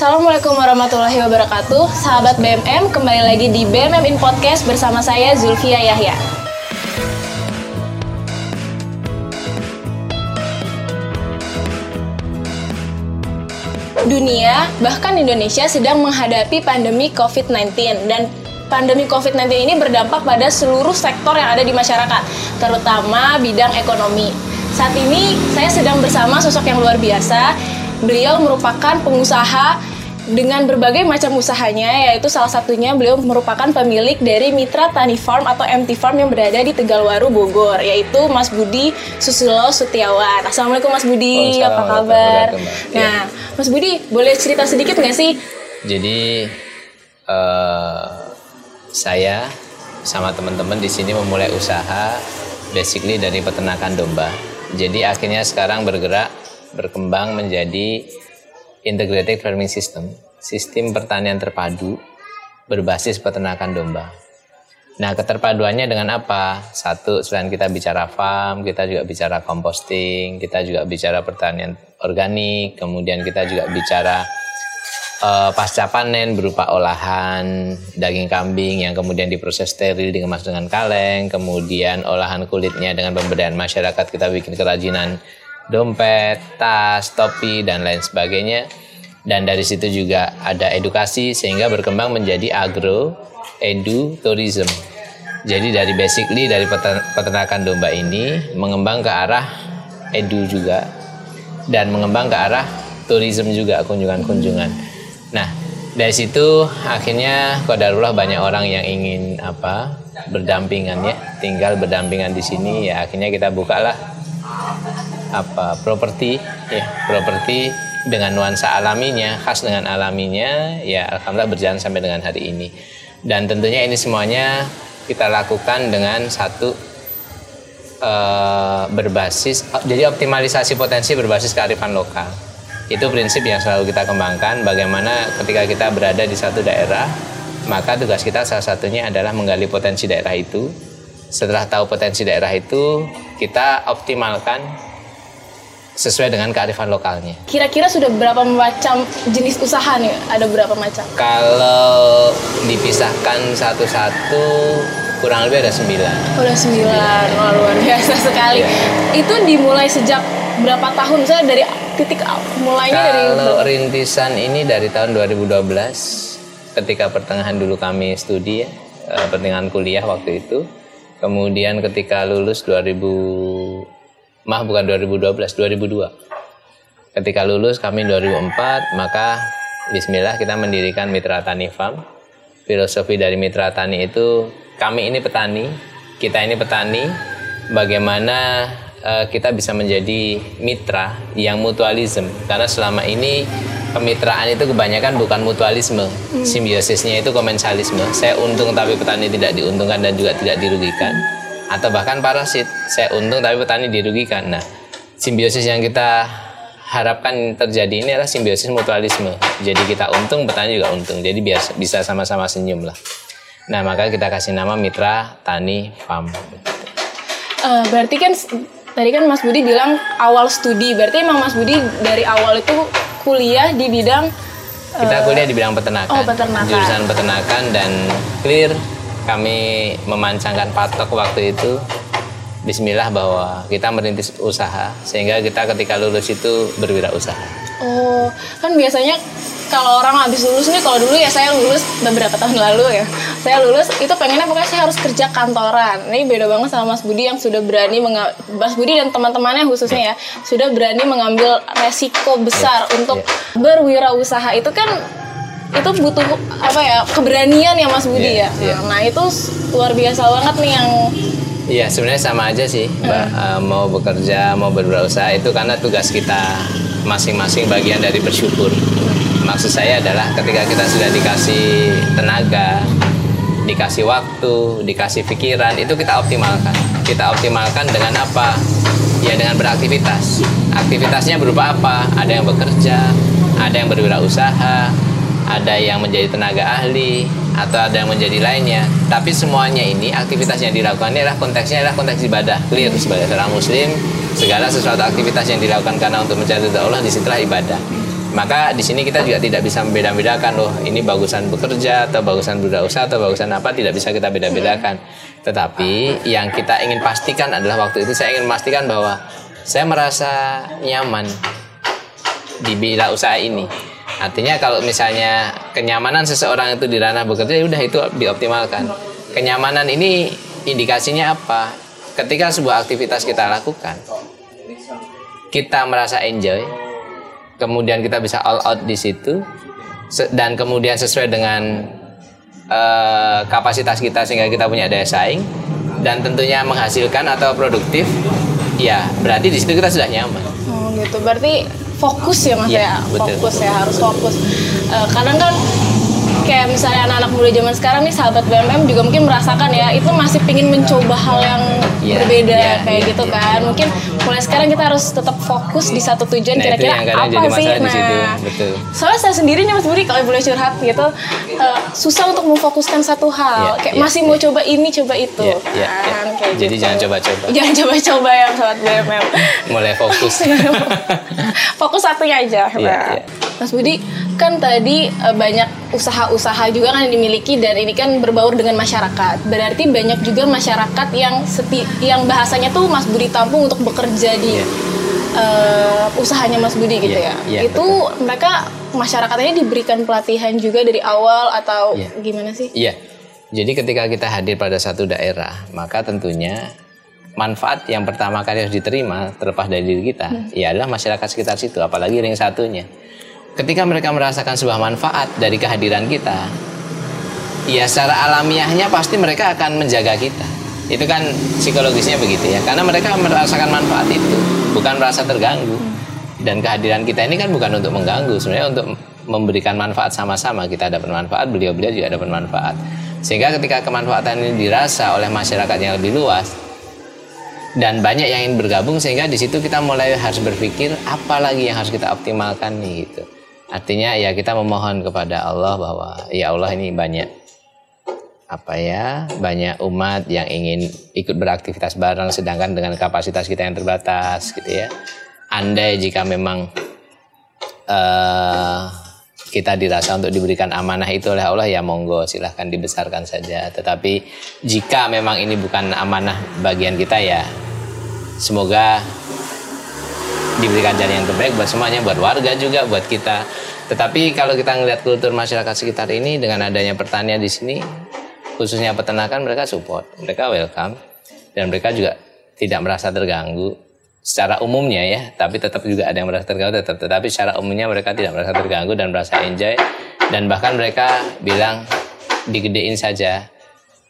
Assalamualaikum warahmatullahi wabarakatuh Sahabat BMM, kembali lagi di BMM In Podcast bersama saya Zulfia Yahya Dunia, bahkan Indonesia sedang menghadapi pandemi COVID-19 dan pandemi COVID-19 ini berdampak pada seluruh sektor yang ada di masyarakat, terutama bidang ekonomi. Saat ini saya sedang bersama sosok yang luar biasa. Beliau merupakan pengusaha dengan berbagai macam usahanya, yaitu salah satunya beliau merupakan pemilik dari Mitra Tani Farm atau MT Farm yang berada di Tegalwaru, Bogor, yaitu Mas Budi Susilo Setiawan. Assalamualaikum Mas Budi, apa kabar? Nah, Mas Budi, boleh cerita sedikit nggak sih? Jadi uh, saya sama teman-teman di sini memulai usaha basically dari peternakan domba. Jadi akhirnya sekarang bergerak berkembang menjadi integrated farming system, sistem pertanian terpadu berbasis peternakan domba. Nah, keterpaduannya dengan apa? Satu, selain kita bicara farm, kita juga bicara composting, kita juga bicara pertanian organik, kemudian kita juga bicara uh, pasca panen berupa olahan daging kambing yang kemudian diproses steril dikemas dengan kaleng, kemudian olahan kulitnya dengan pemberdayaan masyarakat kita bikin kerajinan dompet, tas, topi dan lain sebagainya. Dan dari situ juga ada edukasi sehingga berkembang menjadi agro edu tourism. Jadi dari basically dari peternakan domba ini mengembang ke arah edu juga dan mengembang ke arah tourism juga kunjungan-kunjungan. Nah, dari situ akhirnya kodarullah banyak orang yang ingin apa berdampingan ya, tinggal berdampingan di sini ya akhirnya kita bukalah apa properti ya properti dengan nuansa alaminya khas dengan alaminya ya alhamdulillah berjalan sampai dengan hari ini. Dan tentunya ini semuanya kita lakukan dengan satu uh, berbasis jadi optimalisasi potensi berbasis kearifan lokal. Itu prinsip yang selalu kita kembangkan bagaimana ketika kita berada di satu daerah maka tugas kita salah satunya adalah menggali potensi daerah itu. Setelah tahu potensi daerah itu kita optimalkan sesuai dengan kearifan lokalnya. Kira-kira sudah berapa macam jenis usaha nih? Ada berapa macam? Kalau dipisahkan satu-satu kurang lebih ada sembilan. Oh, ada sembilan, oh, luar biasa sekali. Ya. Itu dimulai sejak berapa tahun? Saya dari titik mulainya Kalau dari Kalau rintisan ini dari tahun 2012 ketika pertengahan dulu kami studi ya, eh, pertengahan kuliah waktu itu. Kemudian ketika lulus 2000 mah bukan 2012, 2002. Ketika lulus kami 2004, maka bismillah kita mendirikan Mitra Tani Farm. Filosofi dari Mitra Tani itu kami ini petani, kita ini petani, bagaimana uh, kita bisa menjadi mitra yang mutualisme karena selama ini kemitraan itu kebanyakan bukan mutualisme hmm. simbiosisnya itu komensalisme saya untung tapi petani tidak diuntungkan dan juga tidak dirugikan atau bahkan parasit. Saya untung tapi petani dirugikan. Nah simbiosis yang kita harapkan terjadi ini adalah simbiosis mutualisme. Jadi kita untung petani juga untung. Jadi biar bisa sama-sama senyum lah. Nah maka kita kasih nama mitra tani farm. Uh, berarti kan tadi kan Mas Budi bilang awal studi. Berarti emang Mas Budi dari awal itu kuliah di bidang kita uh, kuliah di bidang peternakan, oh, peternakan. Jurusan peternakan dan clear kami memancangkan patok waktu itu Bismillah bahwa kita merintis usaha sehingga kita ketika lulus itu berwirausaha. Oh, kan biasanya kalau orang habis lulus nih kalau dulu ya saya lulus beberapa tahun lalu ya saya lulus itu pengennya pokoknya saya harus kerja kantoran ini beda banget sama Mas Budi yang sudah berani Mas Budi dan teman-temannya khususnya ya sudah berani mengambil resiko besar yeah, untuk yeah. berwirausaha itu kan itu butuh apa ya keberanian ya Mas Budi yeah, ya? yeah. nah itu luar biasa banget nih yang Iya sebenarnya sama aja sih Mbak. Uh, mau bekerja mau berwirausaha itu karena tugas kita masing-masing bagian dari bersyukur. Maksud saya adalah ketika kita sudah dikasih tenaga dikasih waktu dikasih pikiran itu kita optimalkan. Kita optimalkan dengan apa? Ya dengan beraktivitas. Aktivitasnya berupa apa? Ada yang bekerja ada yang berwirausaha ada yang menjadi tenaga ahli atau ada yang menjadi lainnya tapi semuanya ini aktivitas yang dilakukan adalah konteksnya adalah konteks ibadah clear sebagai seorang muslim segala sesuatu aktivitas yang dilakukan karena untuk mencari Allah di situlah ibadah Maka di sini kita juga tidak bisa membeda-bedakan loh ini bagusan bekerja atau bagusan berusaha atau bagusan apa tidak bisa kita beda-bedakan. Tetapi yang kita ingin pastikan adalah waktu itu saya ingin memastikan bahwa saya merasa nyaman di bila usaha ini. Artinya kalau misalnya kenyamanan seseorang itu di ranah bekerja ya udah itu dioptimalkan. Kenyamanan ini indikasinya apa? Ketika sebuah aktivitas kita lakukan, kita merasa enjoy, kemudian kita bisa all out di situ, dan kemudian sesuai dengan uh, kapasitas kita sehingga kita punya daya saing, dan tentunya menghasilkan atau produktif, ya berarti di situ kita sudah nyaman. Oh gitu, berarti fokus ya mas ya, ya? fokus ya harus fokus. Uh, kadang kan kayak misalnya anak-anak muda zaman sekarang nih sahabat BMM juga mungkin merasakan ya itu masih pingin mencoba hal yang yeah, berbeda yeah, kayak yeah, gitu yeah. kan mungkin mulai sekarang kita harus tetap fokus di satu tujuan nah, kira-kira apa sih nah Betul. soalnya saya sendiri nih Mas Budi kalau boleh curhat gitu uh, susah untuk memfokuskan satu hal yeah, kayak yeah, masih yeah. mau coba ini coba itu yeah, yeah, kan yeah. kayak jadi gitu. jangan coba-coba jangan coba-coba ya sahabat BMM mulai fokus fokus satunya aja yeah, nah. yeah. Mas Budi kan tadi uh, banyak usaha-usaha juga kan yang dimiliki dan ini kan berbaur dengan masyarakat. Berarti banyak juga masyarakat yang seti yang bahasanya tuh Mas Budi tampung untuk bekerja di yeah. Iya. uh, usahanya Mas Budi gitu yeah, ya. Yeah, Itu betul. mereka masyarakatnya diberikan pelatihan juga dari awal atau yeah. gimana sih? Iya. Yeah. Jadi ketika kita hadir pada satu daerah, maka tentunya manfaat yang pertama kali harus diterima terlepas dari diri kita, hmm. ya adalah masyarakat sekitar situ, apalagi ring satunya ketika mereka merasakan sebuah manfaat dari kehadiran kita, ya secara alamiahnya pasti mereka akan menjaga kita. Itu kan psikologisnya begitu ya, karena mereka merasakan manfaat itu, bukan merasa terganggu. Dan kehadiran kita ini kan bukan untuk mengganggu, sebenarnya untuk memberikan manfaat sama-sama. Kita dapat manfaat, beliau-beliau juga dapat manfaat. Sehingga ketika kemanfaatan ini dirasa oleh masyarakat yang lebih luas, dan banyak yang ingin bergabung sehingga di situ kita mulai harus berpikir apa lagi yang harus kita optimalkan nih gitu. Artinya ya kita memohon kepada Allah bahwa ya Allah ini banyak apa ya banyak umat yang ingin ikut beraktivitas bareng sedangkan dengan kapasitas kita yang terbatas gitu ya. Andai jika memang uh, kita dirasa untuk diberikan amanah itu oleh Allah ya monggo silahkan dibesarkan saja. Tetapi jika memang ini bukan amanah bagian kita ya semoga diberikan jalan yang terbaik buat semuanya, buat warga juga, buat kita. Tetapi kalau kita ngelihat kultur masyarakat sekitar ini dengan adanya pertanian di sini, khususnya peternakan mereka support, mereka welcome, dan mereka juga tidak merasa terganggu secara umumnya ya, tapi tetap juga ada yang merasa terganggu, tetap, tetapi secara umumnya mereka tidak merasa terganggu dan merasa enjoy, dan bahkan mereka bilang digedein saja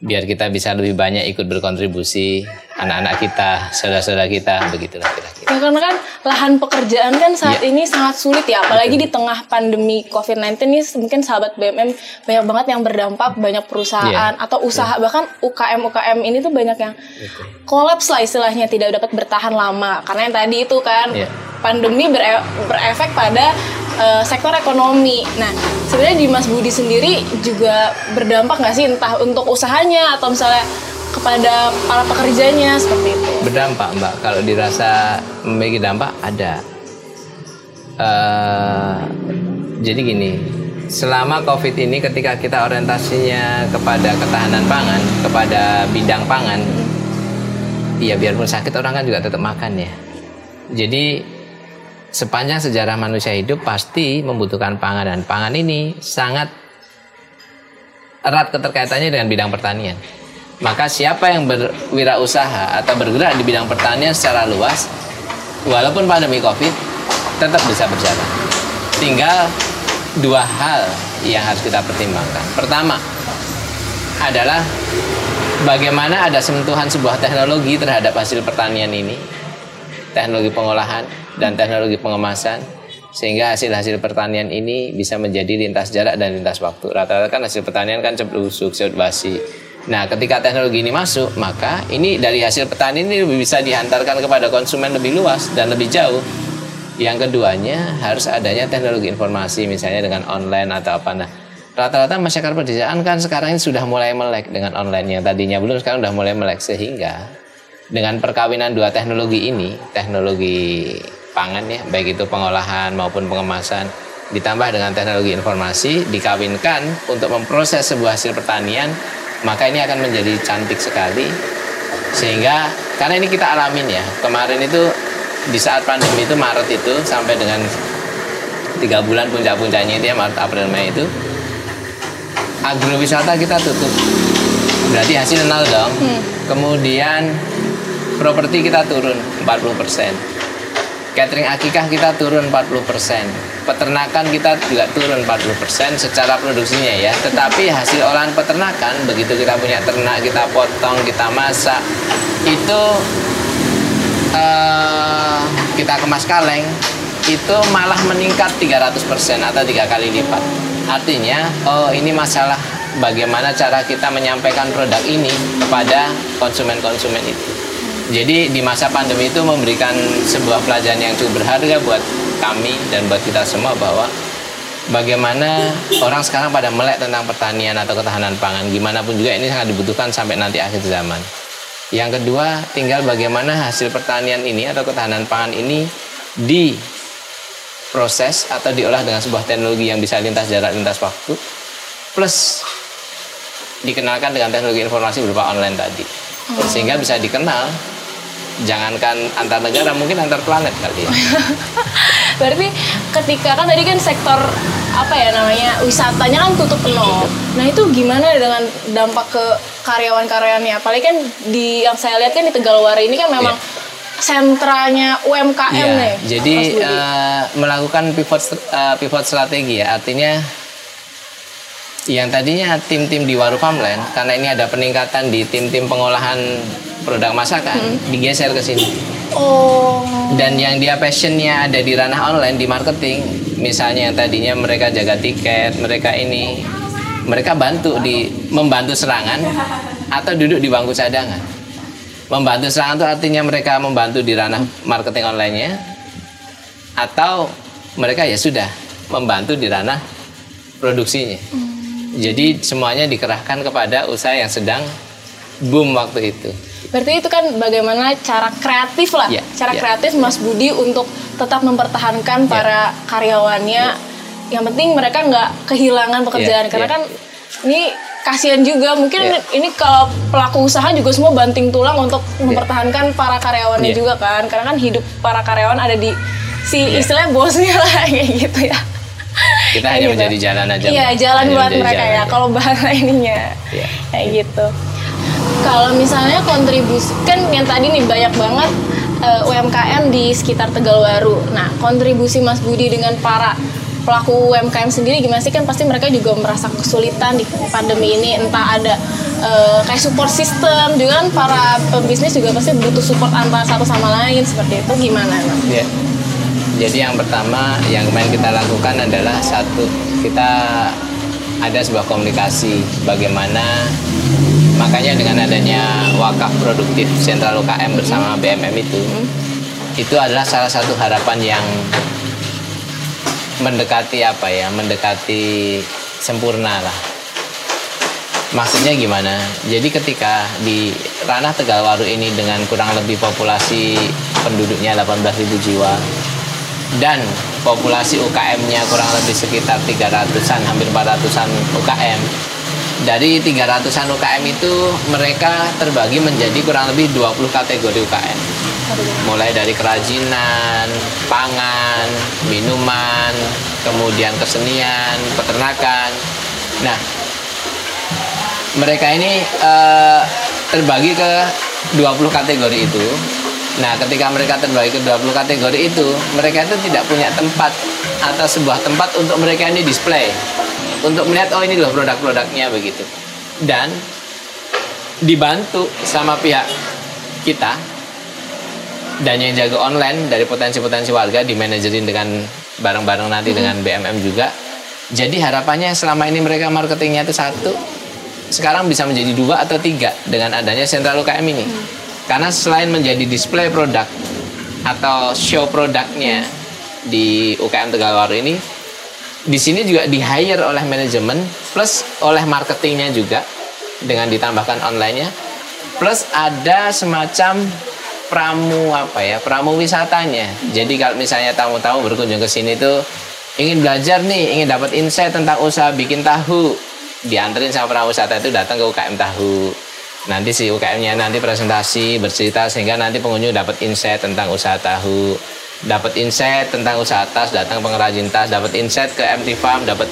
biar kita bisa lebih banyak ikut berkontribusi anak-anak kita, saudara-saudara kita, begitulah kira-kira. Ya, karena kan lahan pekerjaan kan saat ya. ini sangat sulit ya, apalagi Betul. di tengah pandemi COVID-19 ini mungkin sahabat BMM banyak banget yang berdampak, banyak perusahaan ya. atau usaha ya. bahkan UKM-UKM ini tuh banyak yang kolaps lah istilahnya tidak dapat bertahan lama karena yang tadi itu kan ya. pandemi bere berefek pada uh, sektor ekonomi. Nah, sebenarnya di Mas Budi sendiri juga berdampak nggak sih entah untuk usahanya atau misalnya kepada para pekerjanya seperti itu? Berdampak, Mbak. Kalau dirasa memiliki dampak ada. Uh, jadi gini, selama COVID ini ketika kita orientasinya kepada ketahanan pangan, kepada bidang pangan, iya biarpun sakit orang kan juga tetap makan ya. Jadi sepanjang sejarah manusia hidup pasti membutuhkan pangan dan pangan ini sangat erat keterkaitannya dengan bidang pertanian maka siapa yang berwirausaha atau bergerak di bidang pertanian secara luas, walaupun pandemi COVID, tetap bisa berjalan. Tinggal dua hal yang harus kita pertimbangkan. Pertama adalah bagaimana ada sentuhan sebuah teknologi terhadap hasil pertanian ini, teknologi pengolahan dan teknologi pengemasan, sehingga hasil-hasil pertanian ini bisa menjadi lintas jarak dan lintas waktu. Rata-rata kan hasil pertanian kan cepat busuk, cepat basi Nah, ketika teknologi ini masuk, maka ini dari hasil petani ini lebih bisa dihantarkan kepada konsumen lebih luas dan lebih jauh. Yang keduanya harus adanya teknologi informasi, misalnya dengan online atau apa. Nah, rata-rata masyarakat pedesaan kan sekarang ini sudah mulai melek dengan online yang tadinya belum, sekarang sudah mulai melek sehingga dengan perkawinan dua teknologi ini, teknologi pangan ya, baik itu pengolahan maupun pengemasan, ditambah dengan teknologi informasi dikawinkan untuk memproses sebuah hasil pertanian maka ini akan menjadi cantik sekali. Sehingga karena ini kita alamin ya kemarin itu di saat pandemi itu Maret itu sampai dengan tiga bulan puncak-puncaknya itu ya Maret April Mei itu agrowisata kita tutup. Berarti hasil nol dong. Hmm. kemudian properti kita turun 40% catering akikah kita turun 40%. Peternakan kita juga turun 40% secara produksinya ya. Tetapi hasil olahan peternakan begitu kita punya ternak, kita potong, kita masak itu uh, kita kemas kaleng itu malah meningkat 300% atau tiga kali lipat. Artinya, oh ini masalah bagaimana cara kita menyampaikan produk ini kepada konsumen-konsumen itu. Jadi di masa pandemi itu memberikan sebuah pelajaran yang cukup berharga buat kami dan buat kita semua bahwa bagaimana orang sekarang pada melek tentang pertanian atau ketahanan pangan. Gimana pun juga ini sangat dibutuhkan sampai nanti akhir zaman. Yang kedua, tinggal bagaimana hasil pertanian ini atau ketahanan pangan ini diproses atau diolah dengan sebuah teknologi yang bisa lintas jarak, lintas waktu, plus dikenalkan dengan teknologi informasi berupa online tadi. Sehingga bisa dikenal jangankan antar negara mungkin antar planet kali ya. Berarti ketika kan tadi kan sektor apa ya namanya wisatanya kan tutup penuh. Nah itu gimana dengan dampak ke karyawan-karyawannya? Apalagi kan di yang saya lihat kan di Tegalwari ini kan memang yeah. sentranya UMKM yeah. nih. Jadi uh, melakukan pivot uh, pivot strategi ya artinya yang tadinya tim-tim di Waru Farmland karena ini ada peningkatan di tim-tim pengolahan produk masakan hmm. digeser ke sini. Oh. Dan yang dia passionnya ada di ranah online di marketing, misalnya yang tadinya mereka jaga tiket, mereka ini, mereka bantu di membantu serangan atau duduk di bangku cadangan. Membantu serangan itu artinya mereka membantu di ranah marketing onlinenya atau mereka ya sudah membantu di ranah produksinya. Hmm. Jadi semuanya dikerahkan kepada usaha yang sedang boom waktu itu. Berarti itu kan bagaimana cara kreatif lah, yeah, cara yeah. kreatif Mas Budi untuk tetap mempertahankan yeah. para karyawannya. Yeah. Yang penting mereka nggak kehilangan pekerjaan yeah, karena yeah. kan ini kasihan juga mungkin yeah. ini kalau pelaku usaha juga semua banting tulang untuk yeah. mempertahankan para karyawannya yeah. juga kan karena kan hidup para karyawan ada di si yeah. istilahnya bosnya lah kayak gitu ya kita hanya gitu. menjadi jalan aja iya jalan buat mereka ya kalau bahasa ininya yeah. kayak gitu kalau misalnya kontribusi kan yang tadi nih banyak banget uh, eh, UMKM di sekitar Tegalwaru. Nah, kontribusi Mas Budi dengan para pelaku UMKM sendiri gimana sih kan pasti mereka juga merasa kesulitan di pandemi ini entah ada uh, kayak support system juga kan para pebisnis juga pasti butuh support antara satu sama lain seperti itu gimana Mas? Yeah. Jadi yang pertama yang kemarin kita lakukan adalah satu kita ada sebuah komunikasi bagaimana makanya dengan adanya wakaf produktif sentral UKM bersama BMM itu itu adalah salah satu harapan yang mendekati apa ya mendekati sempurna lah. Maksudnya gimana? Jadi ketika di ranah Tegalwaru ini dengan kurang lebih populasi penduduknya 18.000 jiwa dan populasi UKM-nya kurang lebih sekitar 300-an hampir 400-an UKM dari 300-an UKM itu mereka terbagi menjadi kurang lebih 20 kategori UKM. Mulai dari kerajinan, pangan, minuman, kemudian kesenian, peternakan. Nah, mereka ini uh, terbagi ke 20 kategori itu. Nah, ketika mereka terbagi ke 20 kategori itu, mereka itu tidak punya tempat atau sebuah tempat untuk mereka ini display untuk melihat oh ini loh produk-produknya begitu dan dibantu sama pihak kita dan yang jaga online dari potensi-potensi warga di manajerin dengan bareng-bareng nanti hmm. dengan BMM juga jadi harapannya selama ini mereka marketingnya itu satu sekarang bisa menjadi dua atau tiga dengan adanya sentral UKM ini hmm. karena selain menjadi display produk atau show produknya di UKM Tegalwaru ini di sini juga di hire oleh manajemen plus oleh marketingnya juga dengan ditambahkan onlinenya. Plus ada semacam pramu apa ya pramu wisatanya. Jadi kalau misalnya tamu-tamu berkunjung ke sini tuh ingin belajar nih, ingin dapat insight tentang usaha bikin tahu, dianterin sama para wisata itu datang ke UKM tahu. Nanti si UKM-nya nanti presentasi, bercerita sehingga nanti pengunjung dapat insight tentang usaha tahu, dapat insight tentang usaha tas, datang pengrajin tas, dapat insight ke MT Farm, dapat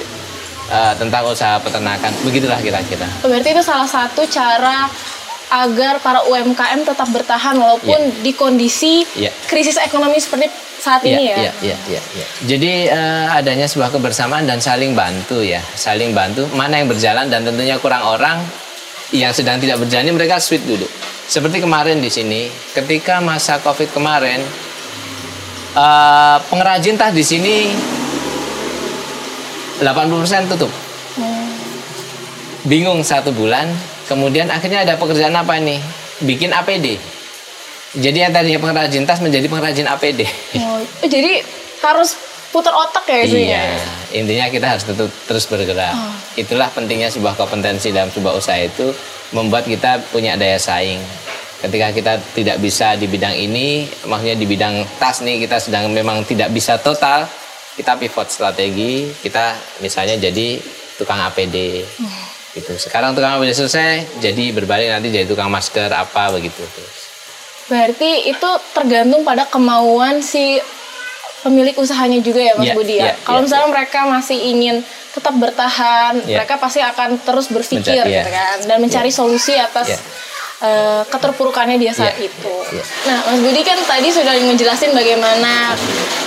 uh, tentang usaha peternakan. Begitulah kira-kira. Berarti itu salah satu cara agar para UMKM tetap bertahan walaupun yeah. di kondisi yeah. krisis ekonomi seperti saat yeah, ini ya. Iya, iya, iya, iya. Jadi uh, adanya sebuah kebersamaan dan saling bantu ya, saling bantu. Mana yang berjalan dan tentunya kurang orang yang sedang tidak berjalan mereka switch dulu. Seperti kemarin di sini, ketika masa Covid kemarin, uh, pengrajin tas di sini 80% tutup. Hmm. Bingung satu bulan, kemudian akhirnya ada pekerjaan apa nih? Bikin APD jadi yang tadinya pengrajin tas menjadi pengrajin APD. Oh, jadi harus putar otak ya sih. Iya, intinya kita harus tetap terus bergerak. Oh. Itulah pentingnya sebuah kompetensi dalam sebuah usaha itu membuat kita punya daya saing. Ketika kita tidak bisa di bidang ini, maksudnya di bidang tas nih kita sedang memang tidak bisa total, kita pivot strategi, kita misalnya jadi tukang APD. Gitu. Sekarang tukang APD selesai, jadi berbalik nanti jadi tukang masker apa begitu. Terus. Berarti itu tergantung pada kemauan si pemilik usahanya juga ya Mas yeah, Budi ya. Yeah, Kalau yeah, misalnya yeah. mereka masih ingin tetap bertahan, yeah. mereka pasti akan terus berpikir Mencari, gitu yeah. kan dan mencari yeah. solusi atas yeah. Uh, keterpurukannya dia saat yeah. itu. Yeah. Nah, Mas Budi kan tadi sudah menjelaskan bagaimana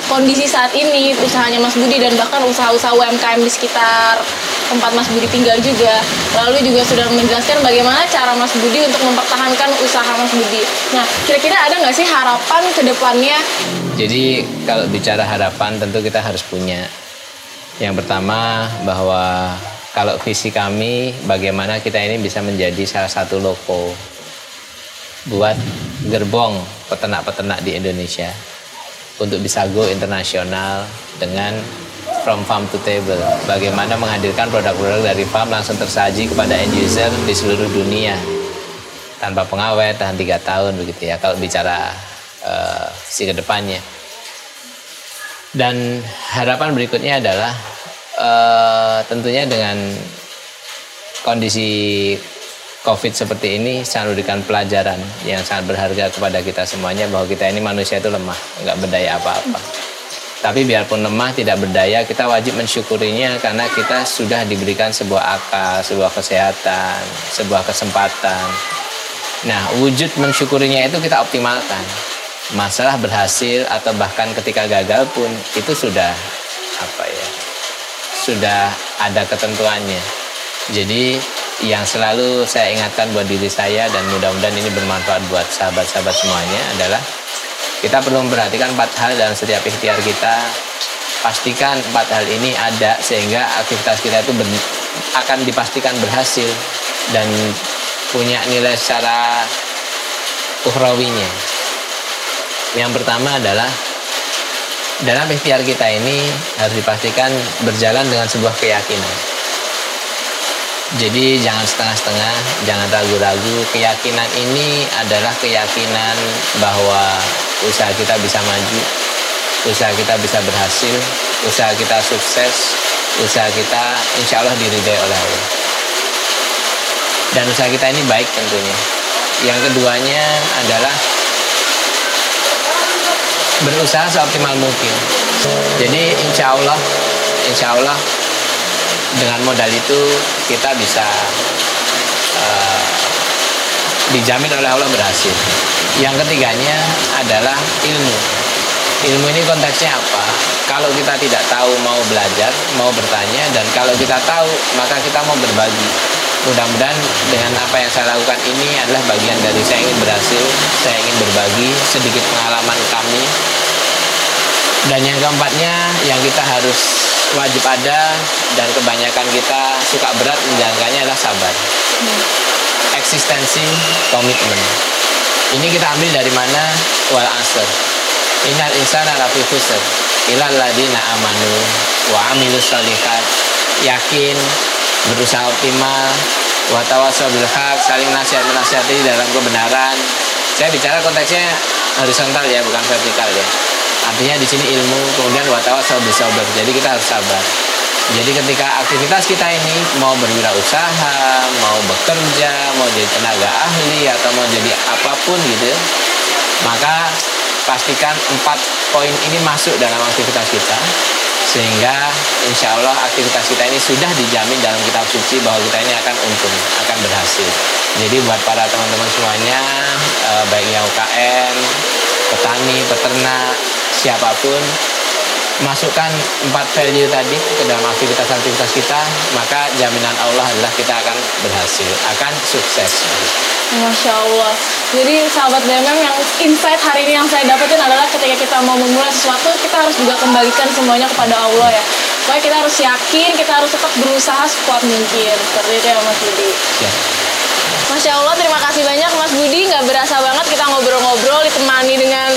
kondisi saat ini usahanya Mas Budi dan bahkan usaha-usaha UMKM di sekitar tempat Mas Budi tinggal juga. Lalu juga sudah menjelaskan bagaimana cara Mas Budi untuk mempertahankan usaha Mas Budi. Nah, kira-kira ada nggak sih harapan ke depannya? Jadi kalau bicara harapan tentu kita harus punya. Yang pertama bahwa kalau visi kami bagaimana kita ini bisa menjadi salah satu loko buat gerbong peternak-peternak di Indonesia untuk bisa go internasional dengan from farm to table. Bagaimana menghadirkan produk-produk dari farm langsung tersaji kepada end user di seluruh dunia tanpa pengawet tahan tiga tahun begitu ya kalau bicara uh, si ke depannya. Dan harapan berikutnya adalah uh, tentunya dengan kondisi COVID seperti ini sangat memberikan pelajaran yang sangat berharga kepada kita semuanya bahwa kita ini manusia itu lemah, nggak berdaya apa-apa. Tapi biarpun lemah tidak berdaya, kita wajib mensyukurinya karena kita sudah diberikan sebuah akal, sebuah kesehatan, sebuah kesempatan. Nah, wujud mensyukurinya itu kita optimalkan. Masalah berhasil atau bahkan ketika gagal pun itu sudah apa ya? Sudah ada ketentuannya. Jadi yang selalu saya ingatkan buat diri saya dan mudah-mudahan ini bermanfaat buat sahabat-sahabat semuanya adalah kita perlu memperhatikan empat hal dalam setiap ikhtiar kita. Pastikan empat hal ini ada sehingga aktivitas kita itu ber, akan dipastikan berhasil dan punya nilai secara ukhrawinya. Yang pertama adalah dalam ikhtiar kita ini harus dipastikan berjalan dengan sebuah keyakinan. Jadi jangan setengah-setengah, jangan ragu-ragu. Keyakinan ini adalah keyakinan bahwa usaha kita bisa maju, usaha kita bisa berhasil, usaha kita sukses, usaha kita insya Allah diridai oleh Allah. Dan usaha kita ini baik tentunya. Yang keduanya adalah berusaha seoptimal mungkin. Jadi insya Allah, insya Allah dengan modal itu kita bisa uh, dijamin oleh Allah berhasil. Yang ketiganya adalah ilmu. Ilmu ini konteksnya apa? Kalau kita tidak tahu mau belajar, mau bertanya, dan kalau kita tahu maka kita mau berbagi. Mudah-mudahan dengan apa yang saya lakukan ini adalah bagian dari saya ingin berhasil, saya ingin berbagi sedikit pengalaman kami. Dan yang keempatnya yang kita harus wajib ada dan kebanyakan kita suka berat menjalankannya adalah sabar. Hmm. Eksistensi, komitmen ini kita ambil dari mana? Wal asr. Innal insana lafi khusr. Ilal ladina amanu wa amilu sholihat. Yakin, berusaha optimal, wa haq, saling nasihat menasihati dalam kebenaran. Saya bicara konteksnya horizontal ya, bukan vertikal ya. Artinya di sini ilmu, kemudian watawasau bersabar. Jadi kita harus sabar. Jadi ketika aktivitas kita ini mau berwirausaha, mau bekerja, mau jadi tenaga ahli atau mau jadi apa pun gitu, maka pastikan empat poin ini masuk dalam aktivitas kita sehingga insya Allah aktivitas kita ini sudah dijamin dalam kitab suci bahwa kita ini akan untung, akan berhasil. Jadi buat para teman-teman semuanya, eh, baik yang UKM, petani, peternak, siapa pun, masukkan empat value tadi ke dalam aktivitas-aktivitas kita, maka jaminan Allah adalah kita akan berhasil, akan sukses. Masya Allah. Jadi sahabat BMM yang insight hari ini yang saya dapetin adalah ketika kita mau memulai sesuatu, kita harus juga kembalikan semuanya kepada Allah ya. Pokoknya kita harus yakin, kita harus tetap berusaha sekuat mungkin. Seperti itu ya Mas Budi. Ya. Masya Allah, terima kasih banyak Mas Budi. Nggak berasa banget kita ngobrol-ngobrol ditemani dengan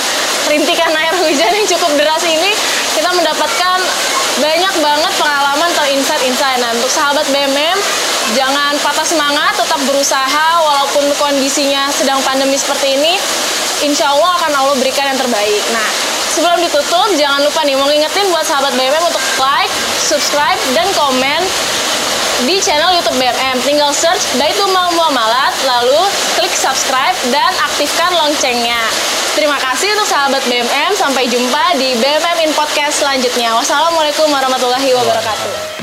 rintikan air hujan yang cukup deras ini. Kita mendapatkan banyak banget pengalaman atau insight-insight. Nah, untuk sahabat BMM, jangan patah semangat, tetap berusaha walaupun kondisinya sedang pandemi seperti ini. Insya Allah akan Allah berikan yang terbaik. Nah, sebelum ditutup, jangan lupa nih mau ngingetin buat sahabat BMM untuk like, subscribe, dan komen di channel YouTube BMM. Tinggal search Baitul Mal Muamalat, lalu klik subscribe dan aktifkan loncengnya. Terima kasih untuk sahabat BMM. Sampai jumpa di BMM in Podcast selanjutnya. Wassalamualaikum warahmatullahi wabarakatuh.